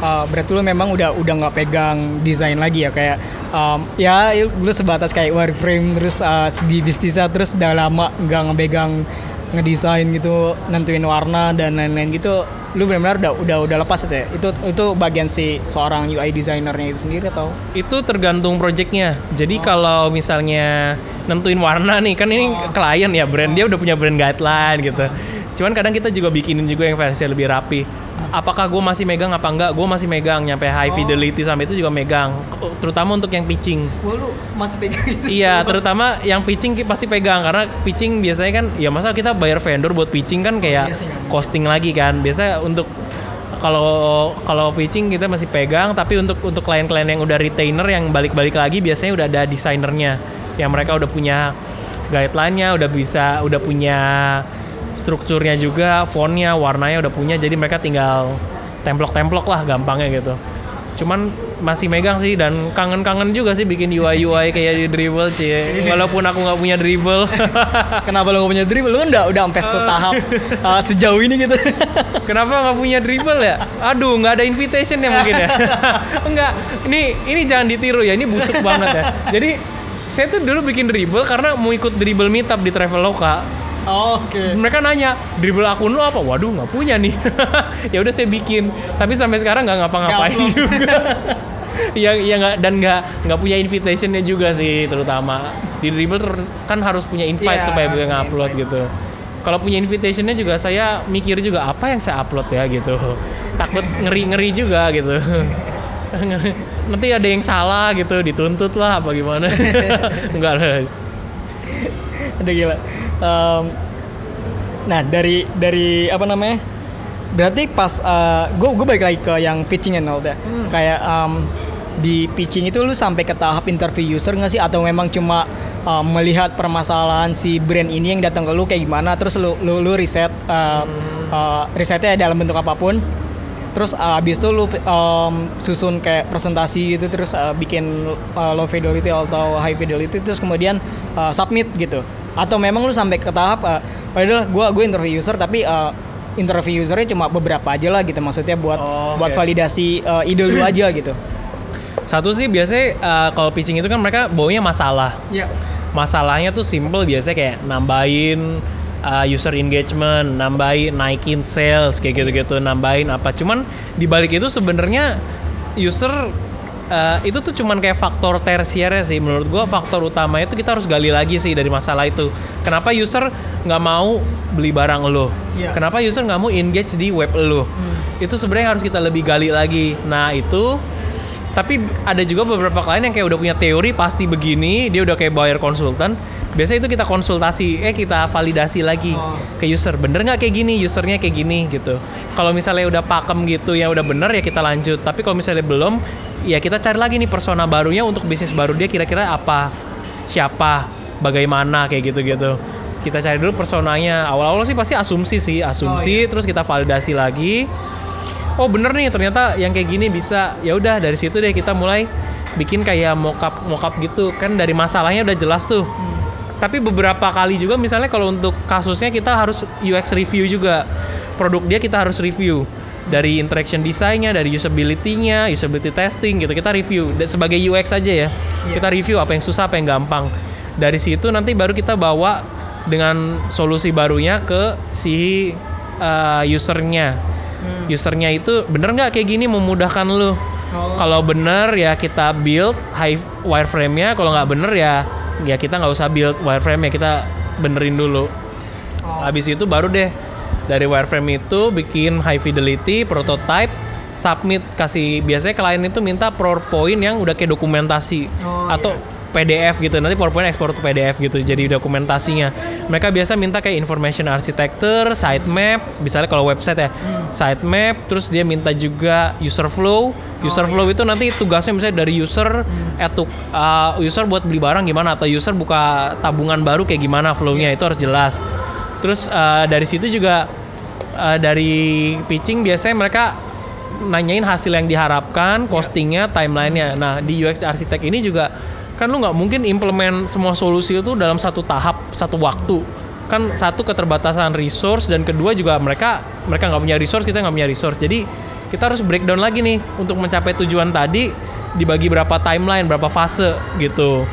Uh, berarti lu memang udah udah nggak pegang desain lagi ya? Kayak um, ya lu sebatas kayak wireframe terus uh, segi bisnisnya terus udah lama nggak ngepegang ngedesain gitu nentuin warna dan lain-lain gitu lu benar-benar udah udah udah lepas itu ya? Itu itu bagian si seorang UI designernya itu sendiri atau? Itu tergantung projectnya. Jadi kalau misalnya nentuin warna nih kan ini klien ya brand dia udah punya brand guideline gitu. Cuman kadang kita juga bikinin juga yang versi lebih rapi apakah gue masih megang apa enggak? Gue masih megang nyampe high fidelity sampai itu juga megang. Terutama untuk yang pitching. Wah lu masih pegang itu Iya, terutama yang pitching pasti pegang karena pitching biasanya kan ya masa kita bayar vendor buat pitching kan kayak nggak costing lagi kan. Biasa untuk kalau kalau pitching kita masih pegang tapi untuk untuk klien-klien yang udah retainer yang balik-balik lagi biasanya udah ada desainernya yang mereka udah punya guideline-nya, udah bisa udah punya strukturnya juga, fontnya, warnanya udah punya jadi mereka tinggal templok-templok lah gampangnya gitu. Cuman masih megang sih dan kangen-kangen juga sih bikin UI UI kayak di dribble cie. Walaupun aku nggak punya dribble. [LAUGHS] kenapa lu gak punya dribble lu kan udah udah sampai setahap [LAUGHS] uh, sejauh ini gitu [LAUGHS] Kenapa nggak punya dribble ya? Aduh, nggak ada invitation ya mungkin ya. Enggak, ini ini jangan ditiru ya. Ini busuk banget ya. Jadi saya tuh dulu bikin dribble karena mau ikut dribble meetup di Traveloka. Oke Mereka nanya dribble akun lu apa? Waduh, nggak punya nih. [LAUGHS] ya udah saya bikin. Tapi sampai sekarang nggak ngapa-ngapain juga. [LAUGHS] yang ya nggak dan nggak nggak punya invitationnya juga sih terutama di dribble ter- kan harus punya invite Iya, supaya bisa ngupload gitu kalau punya invitationnya juga saya mikir juga apa yang saya upload ya gitu [LAUGHS] takut ngeri ngeri juga gitu nanti ada yang salah gitu dituntut lah apa gimana enggak lah Ada gila. Em, nah dari dari apa namanya? Berarti pas gue gue balik lagi ke yang pitching and all that. Kayak em, di pitching itu lu sampai ke tahap interview user nggak sih? Atau memang cuma em, melihat permasalahan si brand ini yang datang ke lu kayak gimana? Terus lu lu, lu riset eh, eh, risetnya dalam bentuk apa pun. Terus uh, abis itu lu um, susun kayak presentasi gitu terus uh, bikin uh, low fidelity atau high fidelity terus kemudian uh, submit gitu atau memang lu sampai ke tahap uh, padahal gua gue interview user tapi uh, interview usernya cuma beberapa aja lah gitu maksudnya buat Oh, buat oke. validasi uh, ide lu aja gitu satu sih biasanya uh, kalau pitching itu kan mereka baunya masalah ya masalahnya tuh simple biasanya kayak nambahin uh, user engagement, nambahin naikin sales kayak gitu-gitu, nambahin apa. Cuman di balik itu sebenarnya user uh, itu tuh cuman kayak faktor tersier sih menurut gua faktor utamanya itu kita harus gali lagi sih dari masalah itu. Kenapa user nggak mau beli barang lo? Iya. Kenapa user nggak mau engage di web lo? Itu sebenarnya harus kita lebih gali lagi. Nah itu tapi ada juga beberapa klien yang kayak udah punya teori pasti begini dia udah kayak bayar konsultan biasanya itu kita konsultasi eh kita validasi lagi ke user bener nggak kayak gini usernya kayak gini gitu kalau misalnya udah pakem gitu ya udah bener ya kita lanjut tapi kalau misalnya belum ya kita cari lagi nih persona barunya untuk bisnis baru dia kira-kira apa siapa bagaimana kayak gitu-gitu. Kita cari dulu personanya. Awal-awal sih pasti asumsi sih asumsi terus kita validasi lagi. Oh bener nih ternyata yang kayak gini bisa. Ya udah dari situ deh kita mulai bikin kayak mockup mockup gitu. Kan dari masalahnya udah jelas tuh. Tapi beberapa kali juga misalnya kalau untuk kasusnya kita harus UX review juga. Produk dia kita harus review dari interaction desainnya dari usability-nya usability testing gitu. Kita review. Dan sebagai UX aja ya. Kita review apa yang susah apa yang gampang. Dari situ nanti baru kita bawa dengan solusi barunya ke si uh, usernya. Usernya itu bener nggak kayak gini memudahkan lu? Kalau bener ya kita build high wireframe-nya. Kalau nggak bener ya ya kita nggak usah build wireframe-nya. Kita benerin dulu. Habis itu baru deh dari wireframe itu bikin high fidelity prototype submit kasih biasanya klien itu minta PowerPoint yang udah kayak dokumentasi Oh, atau PDF gitu. Nanti PowerPoint ekspor ke PDF gitu jadi dokumentasinya. Mereka biasa minta kayak information architecture sitemap misalnya kalau website ya sitemap terus dia minta juga user flow. User flow itu nanti tugasnya misalnya dari user etuk uh, user buat beli barang gimana atau user buka tabungan baru kayak gimana flownya itu harus jelas terus uh, dari situ juga uh, dari pitching biasanya mereka nanyain hasil yang diharapkan, costingnya, timelinenya. Nah di UX arsitek ini juga kan lu nggak mungkin implement semua solusi itu dalam satu tahap, satu waktu. Kan satu keterbatasan resource dan kedua juga mereka mereka nggak punya resource, kita nggak punya resource. Jadi kita harus breakdown lagi nih untuk mencapai tujuan tadi dibagi berapa timeline, berapa fase gitu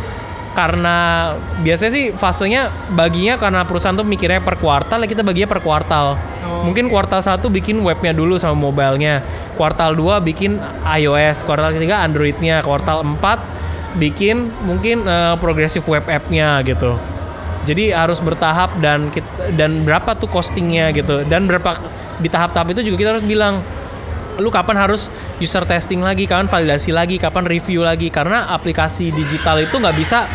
karena biasanya sih fasenya baginya karena perusahaan tuh mikirnya per kuartal ya kita baginya per kuartal. Mungkin kuartal satu bikin webnya dulu sama mobilenya. Kuartal 2 bikin iOS, kuartal ketiga Androidnya, kuartal 4 bikin mungkin uh, progressive web app-nya gitu. Jadi harus bertahap dan kita, dan berapa tuh costingnya gitu dan berapa di tahap-tahap itu juga kita harus bilang lu kapan harus user testing lagi, kapan validasi lagi, kapan review lagi karena aplikasi digital itu nggak bisa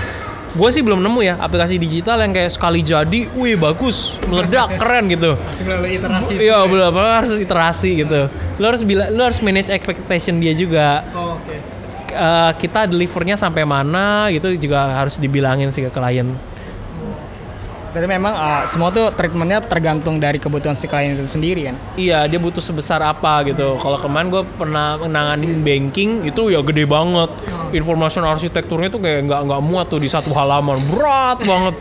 gue sih belum nemu ya aplikasi digital yang kayak sekali jadi, wih bagus, meledak, [LAUGHS] keren gitu. Masih melalui iterasi. Iya, belum harus iterasi gitu. Lu harus bila, lu harus manage expectation dia juga. Oh, Oke. Uh, kita delivernya sampai mana gitu juga harus dibilangin sih ke klien. Berarti memang uh, semua tuh treatmentnya tergantung dari kebutuhan si klien itu sendiri kan? Iya, dia butuh sebesar apa gitu. Kalau kemarin gue pernah menanganin banking itu ya gede banget. Information arsitekturnya tuh kayak nggak nggak muat tuh di satu halaman, berat banget.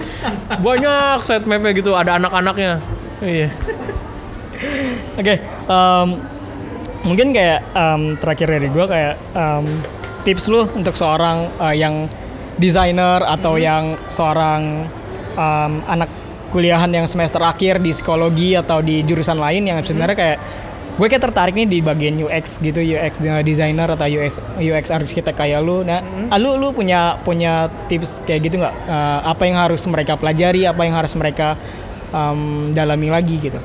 Banyak sitemapnya gitu, ada anak-anaknya. Iya. Oke, em, mungkin kayak em, terakhir dari gue kayak em, tips lu untuk seorang eh, yang desainer atau yang seorang em, anak kuliahan yang semester akhir di psikologi atau di jurusan lain yang sebenarnya kayak gue kayak tertarik nih di bagian UX gitu UX designer atau UX UX arsitek kayak lu. Nah ah, lu lu punya punya tips kayak gitu nggak? Eh, apa yang harus mereka pelajari apa yang harus mereka em, dalami lagi gitu?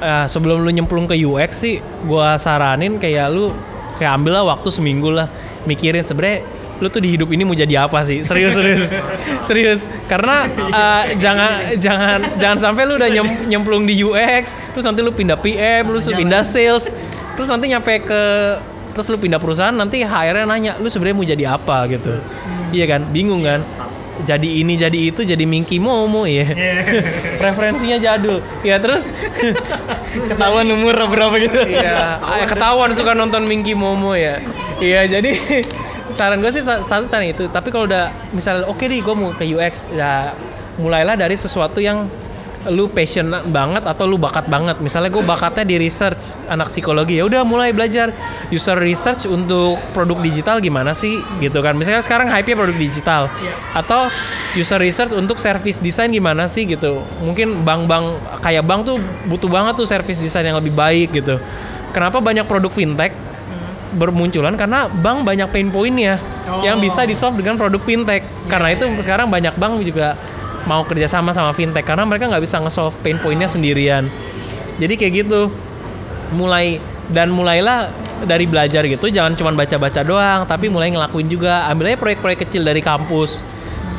Eh, sebelum lu nyemplung ke UX sih, gua saranin kayak lu kayak ambil lah waktu seminggu lah mikirin. Sebenarnya lu tuh di hidup ini mau jadi apa sih? Serius serius [LAUGHS] serius. Karena eh, jangan jangan jangan sampai lu udah nyem- nyemplung di UX, terus nanti lu pindah PM, lu terus pindah sales, terus nanti nyampe ke terus lu pindah perusahaan nanti HR-nya nanya lu sebenarnya mau jadi apa gitu. Iya kan? Bingung kan? Jadi ini jadi itu jadi Minky Momo ya. [LAUGHS] Referensinya jadul. Ya terus [LAUGHS] ketahuan umur berapa gitu Iya, ah, ketahuan suka nonton Minky Momo ya. Iya, jadi saran gue sih sa- satu saran itu. Tapi kalau udah misalnya oke nih gue mau ke UX, ya mulailah dari sesuatu yang lu passion banget atau lu bakat banget. Misalnya gue bakatnya di research anak psikologi ya udah mulai belajar user research untuk produk digital gimana sih gitu kan. Misalnya sekarang hype-nya produk digital atau user research untuk service design gimana sih gitu. Mungkin bank-bank kayak bank tuh butuh banget tuh service design yang lebih baik gitu. Kenapa banyak produk fintech bermunculan karena bank banyak pain pointnya yang bisa di solve dengan produk fintech. Karena itu sekarang banyak bank juga mau kerjasama sama fintech karena mereka nggak bisa nge-solve pain pointnya sendirian. Jadi kayak gitu. Mulai dan mulailah dari belajar gitu, jangan cuma baca-baca doang, tapi mulai ngelakuin juga. Ambil aja proyek-proyek kecil dari kampus.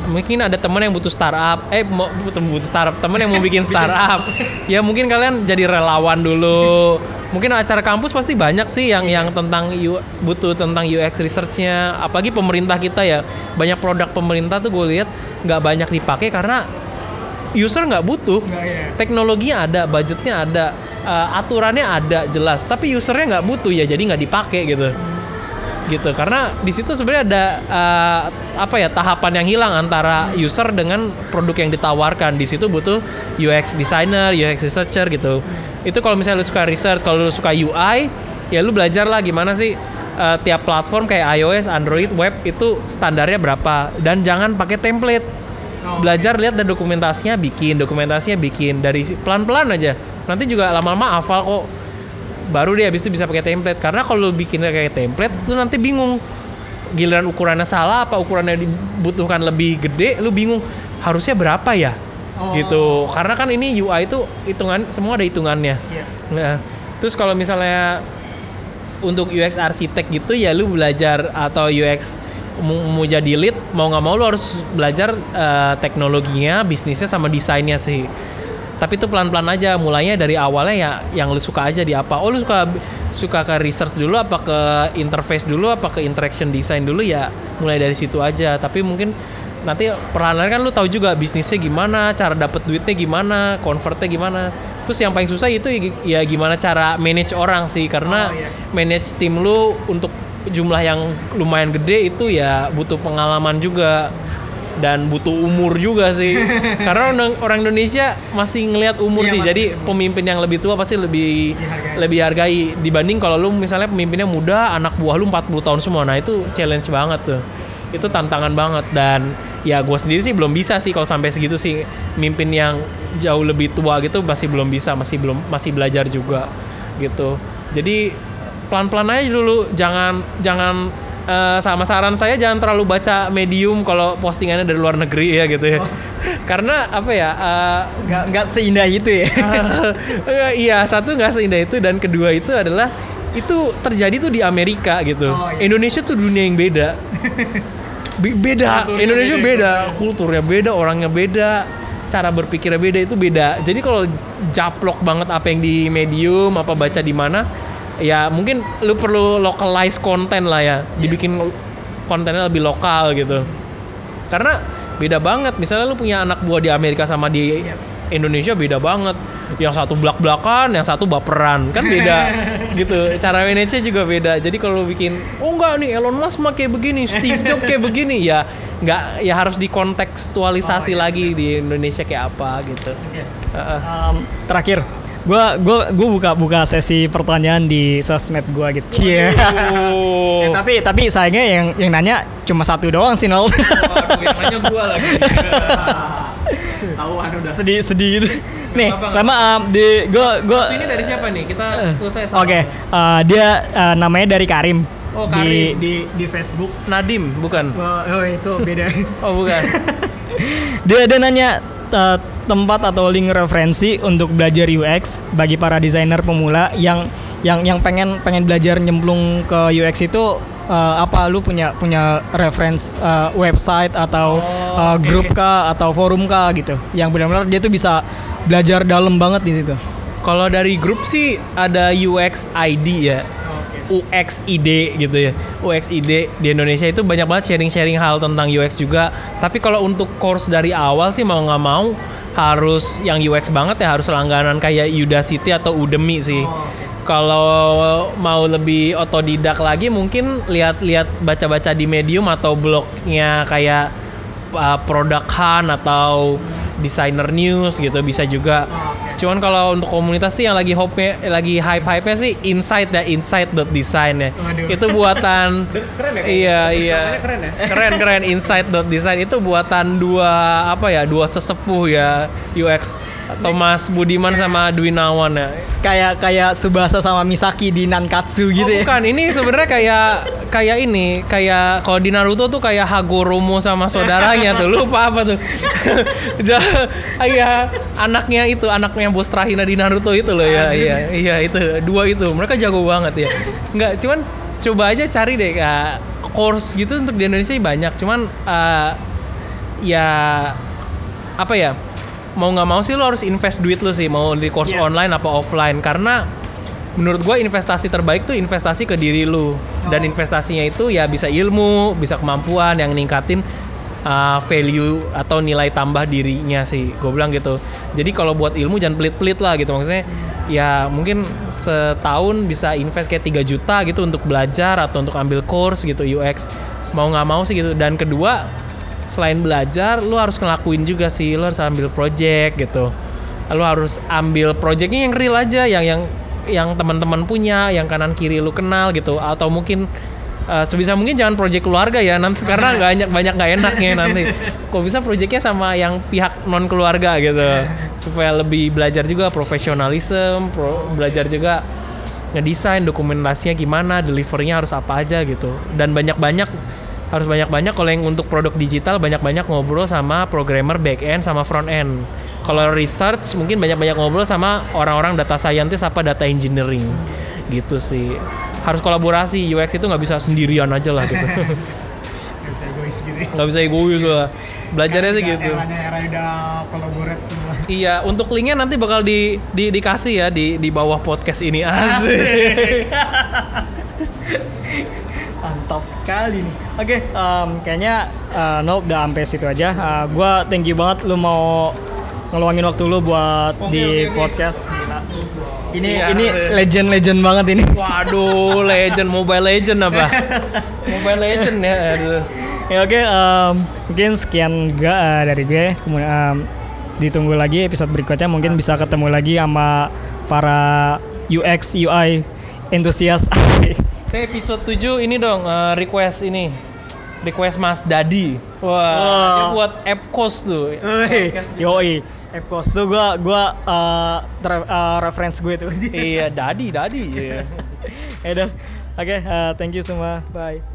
Mungkin ada teman yang butuh startup, eh butuh startup, teman yang mau bikin [LAUGHS] startup. ya mungkin kalian jadi relawan dulu. Mungkin acara kampus pasti banyak sih yang yang tentang U- butuh tentang UX researchnya. Apalagi pemerintah kita ya, banyak produk pemerintah tuh gue lihat nggak banyak dipakai karena user nggak butuh. Teknologinya ada, budgetnya ada, uh, aturannya ada jelas, tapi usernya nggak butuh ya, jadi nggak dipakai gitu. Gitu, karena di situ sebenarnya ada uh, apa ya tahapan yang hilang antara user dengan produk yang ditawarkan. Di situ butuh UX designer, UX researcher gitu. Itu kalau misalnya lu suka research, kalau lu suka UI, ya lu belajar lah gimana sih uh, tiap platform kayak iOS, Android, web itu standarnya berapa. Dan jangan pakai template. Belajar lihat dan dokumentasinya bikin dokumentasinya bikin. Dari pelan-pelan aja. Nanti juga lama-lama hafal kok baru dia habis itu bisa pakai template. Karena kalau lu bikinnya kayak template lu nanti bingung giliran ukurannya salah apa ukurannya dibutuhkan lebih gede lu bingung harusnya berapa ya? Gitu. Karena kan ini UI itu hitungan semua ada hitungannya. Nah, terus kalau misalnya untuk UX arsitek gitu ya lu belajar atau UX mau, jadi lead mau nggak mau lu harus belajar eh, teknologinya bisnisnya sama desainnya sih tapi itu pelan-pelan aja. Mulainya dari awalnya ya yang lu suka aja di apa. Oh lu suka suka ke research dulu apa ke interface dulu apa ke interaction design dulu? Ya mulai dari situ aja. Tapi mungkin nanti perlahan kan lu tahu juga bisnisnya gimana cara dapet duitnya gimana convertnya gimana. Terus yang paling susah itu ya gimana cara manage orang sih. Karena manage tim lu untuk jumlah yang lumayan gede itu ya butuh pengalaman juga dan butuh umur juga sih. [LAUGHS] Karena orang, orang Indonesia masih ngelihat umur Iya, sih. jadi pemimpin yang lebih tua pasti lebih lebih hargai. Dibanding kalau lu misalnya pemimpinnya muda anak buah lu 40 tahun semua. Nah itu challenge banget tuh. Itu tantangan banget. Dan ya gue sendiri sih belum bisa sih kalau sampai segitu sih. Mimpin yang jauh lebih tua gitu masih belum bisa masih belum masih belajar juga gitu. Jadi pelan-pelan aja dulu. Jangan jangan eh, sama saran saya jangan terlalu baca medium kalau postingannya dari luar negeri ya gitu ya. Karena apa ya eh, nggak nggak seindah itu ya. Eh, [LAUGHS] iya satu nggak seindah itu dan kedua itu adalah itu terjadi tuh di Amerika gitu. Oh, iya. Indonesia tuh dunia yang beda. Be- beda. Kulturnya Indonesia beda, beda. kulturnya beda orangnya beda cara berpikirnya beda itu beda. Jadi kalau japlok banget apa yang di medium apa baca di mana ya mungkin lu perlu localize konten lah ya. Dibikin kontennya lebih lokal gitu. Karena beda banget. Misalnya lu punya anak buah di Amerika sama di Indonesia beda banget. Yang satu belak belakan yang satu baperan. Kan beda [LAUGHS] gitu. Cara manage juga beda. Jadi kalau lu bikin oh enggak nih Elon Musk mah kayak begini Steve Jobs kayak [LAUGHS] begini. Ya nggak ya harus dikontekstualisasi lagi di Indonesia kayak apa gitu. Heeh. Um, terakhir gua gua gua buka buka sesi pertanyaan di sosmed gua gitu Iya. [LAUGHS] Eh, Oh. tapi tapi sayangnya yang yang nanya cuma satu doang sih nol Waduh, yang nanya gua lagi [LAUGHS] Tahuan udah. sedih sedih gitu nih lama um, di gua gua ini dari siapa nih kita selesai Oke, uh, dia uh, namanya dari Karim. Oh, Di, Karim. di di Facebook. Nadim bukan Oh, itu beda. [LAUGHS] oh bukan dia dia nanya uh, tempat atau link referensi untuk belajar UX bagi para desainer pemula yang yang yang pengen pengen belajar nyemplung ke UX itu uh, apa lu punya punya reference uh, website atau Oh, uh, grup kah atau forum kah gitu yang benar-benar dia tuh bisa belajar dalam banget di situ. Kalau dari grup sih ada UX ID ya. UXID gitu ya. UXID di Indonesia itu banyak banget sharing-sharing hal tentang UX juga. Tapi kalau untuk course dari awal sih mau nggak mau harus yang UX banget ya harus langganan kayak Udacity atau Udemy sih. Kalau mau lebih otodidak lagi mungkin lihat-lihat baca-baca di Medium atau blognya kayak uh, Product Hunt atau Designer News gitu bisa juga. Cuman kalau untuk komunitas sih yang lagi hype lagi hype hype sih insight ya insight.design ya. Waduh. Itu buatan [LAUGHS] Keren ya? Iya iya. keren ya? Keren keren [LAUGHS] insight.design itu buatan dua apa ya dua sesepuh ya UX Thomas Budiman sama Dwinawan ya. Kayak kayak Subasa sama Misaki di Nankatsu gitu oh, ya. bukan, ini sebenarnya kayak [LAUGHS] kayak ini, kayak kalau di Naruto tuh kayak Hagoromo sama saudaranya tuh. Lupa apa tuh? [LAUGHS] Iya, anaknya itu, anaknya bos Trahina di Naruto itu loh ya. Iya, iya itu, dua itu. Mereka jago banget ya. Enggak, cuman coba aja cari deh Kak, course gitu untuk di Indonesia banyak. Cuman eh, ya apa ya? Mau nggak mau sih lo harus invest duit lo sih mau di course Iya. online apa offline karena menurut gue investasi terbaik tuh investasi ke diri lu. Dan investasinya itu ya bisa ilmu bisa kemampuan yang ningkatin uh, value atau nilai tambah dirinya sih. Gue bilang gitu. Jadi kalau buat ilmu jangan pelit-pelit lah gitu. Maksudnya ya mungkin setahun bisa invest kayak 3 juta gitu untuk belajar atau untuk ambil course gitu UX mau nggak mau sih gitu. Dan kedua selain belajar lu harus ngelakuin juga sih. Lu harus ambil project gitu. Lu harus ambil projectnya yang real aja yang yang yang teman-teman punya yang kanan kiri lu kenal gitu. Atau mungkin uh, sebisa mungkin jangan project keluarga ya. Nanti karena banyak banyak nggak enaknya nanti. [LAUGHS] Kok bisa projectnya sama yang pihak non keluarga gitu? Supaya lebih belajar juga profesionalisme pro- belajar juga ngedesain dokumentasinya gimana delivernya harus apa aja gitu. Dan banyak-banyak harus banyak-banyak kalau yang untuk produk digital banyak-banyak ngobrol sama programmer back end sama front end kalau research mungkin banyak-banyak ngobrol sama orang-orang data scientist apa data engineering. Gitu sih. Harus kolaborasi UX itu nggak bisa sendirian aja lah gitu. [LAUGHS] [LAUGHS] Gak bisa egois gitu. Nggak bisa egois lah. Belajarnya sih gitu. Eranya era udah collaborate semua. iya untuk linknya nanti bakal di, di dikasih ya di di bawah podcast ini. Asik. [LAUGHS] Mantap sekali nih. Oke, em, kayaknya eh, Noel udah sampai situ aja. Eh, gua thank you banget lu mau ngeluangin waktu lu buat Oke, di oke. podcast. Gila. Ini Iya, ini iya. legend-legend banget ini. waduh legend mobile legend apa [LAUGHS] mobile legend ya aduh. ya oke, em, mungkin sekian juga eh, dari gue. Kemudian em, ditunggu lagi episode berikutnya mungkin bisa ketemu lagi sama para UX UI entusias. [LAUGHS] saya episode 7 ini dong eh, request ini request Mas Dadi wah dia buat app cost tuh yoi. Epos tuh gua gua eh, ter- eh, reference gue tuh. iya Dadi Dadi iya [LAUGHS] Ya udah. Oke, eh, thank you semua. Bye.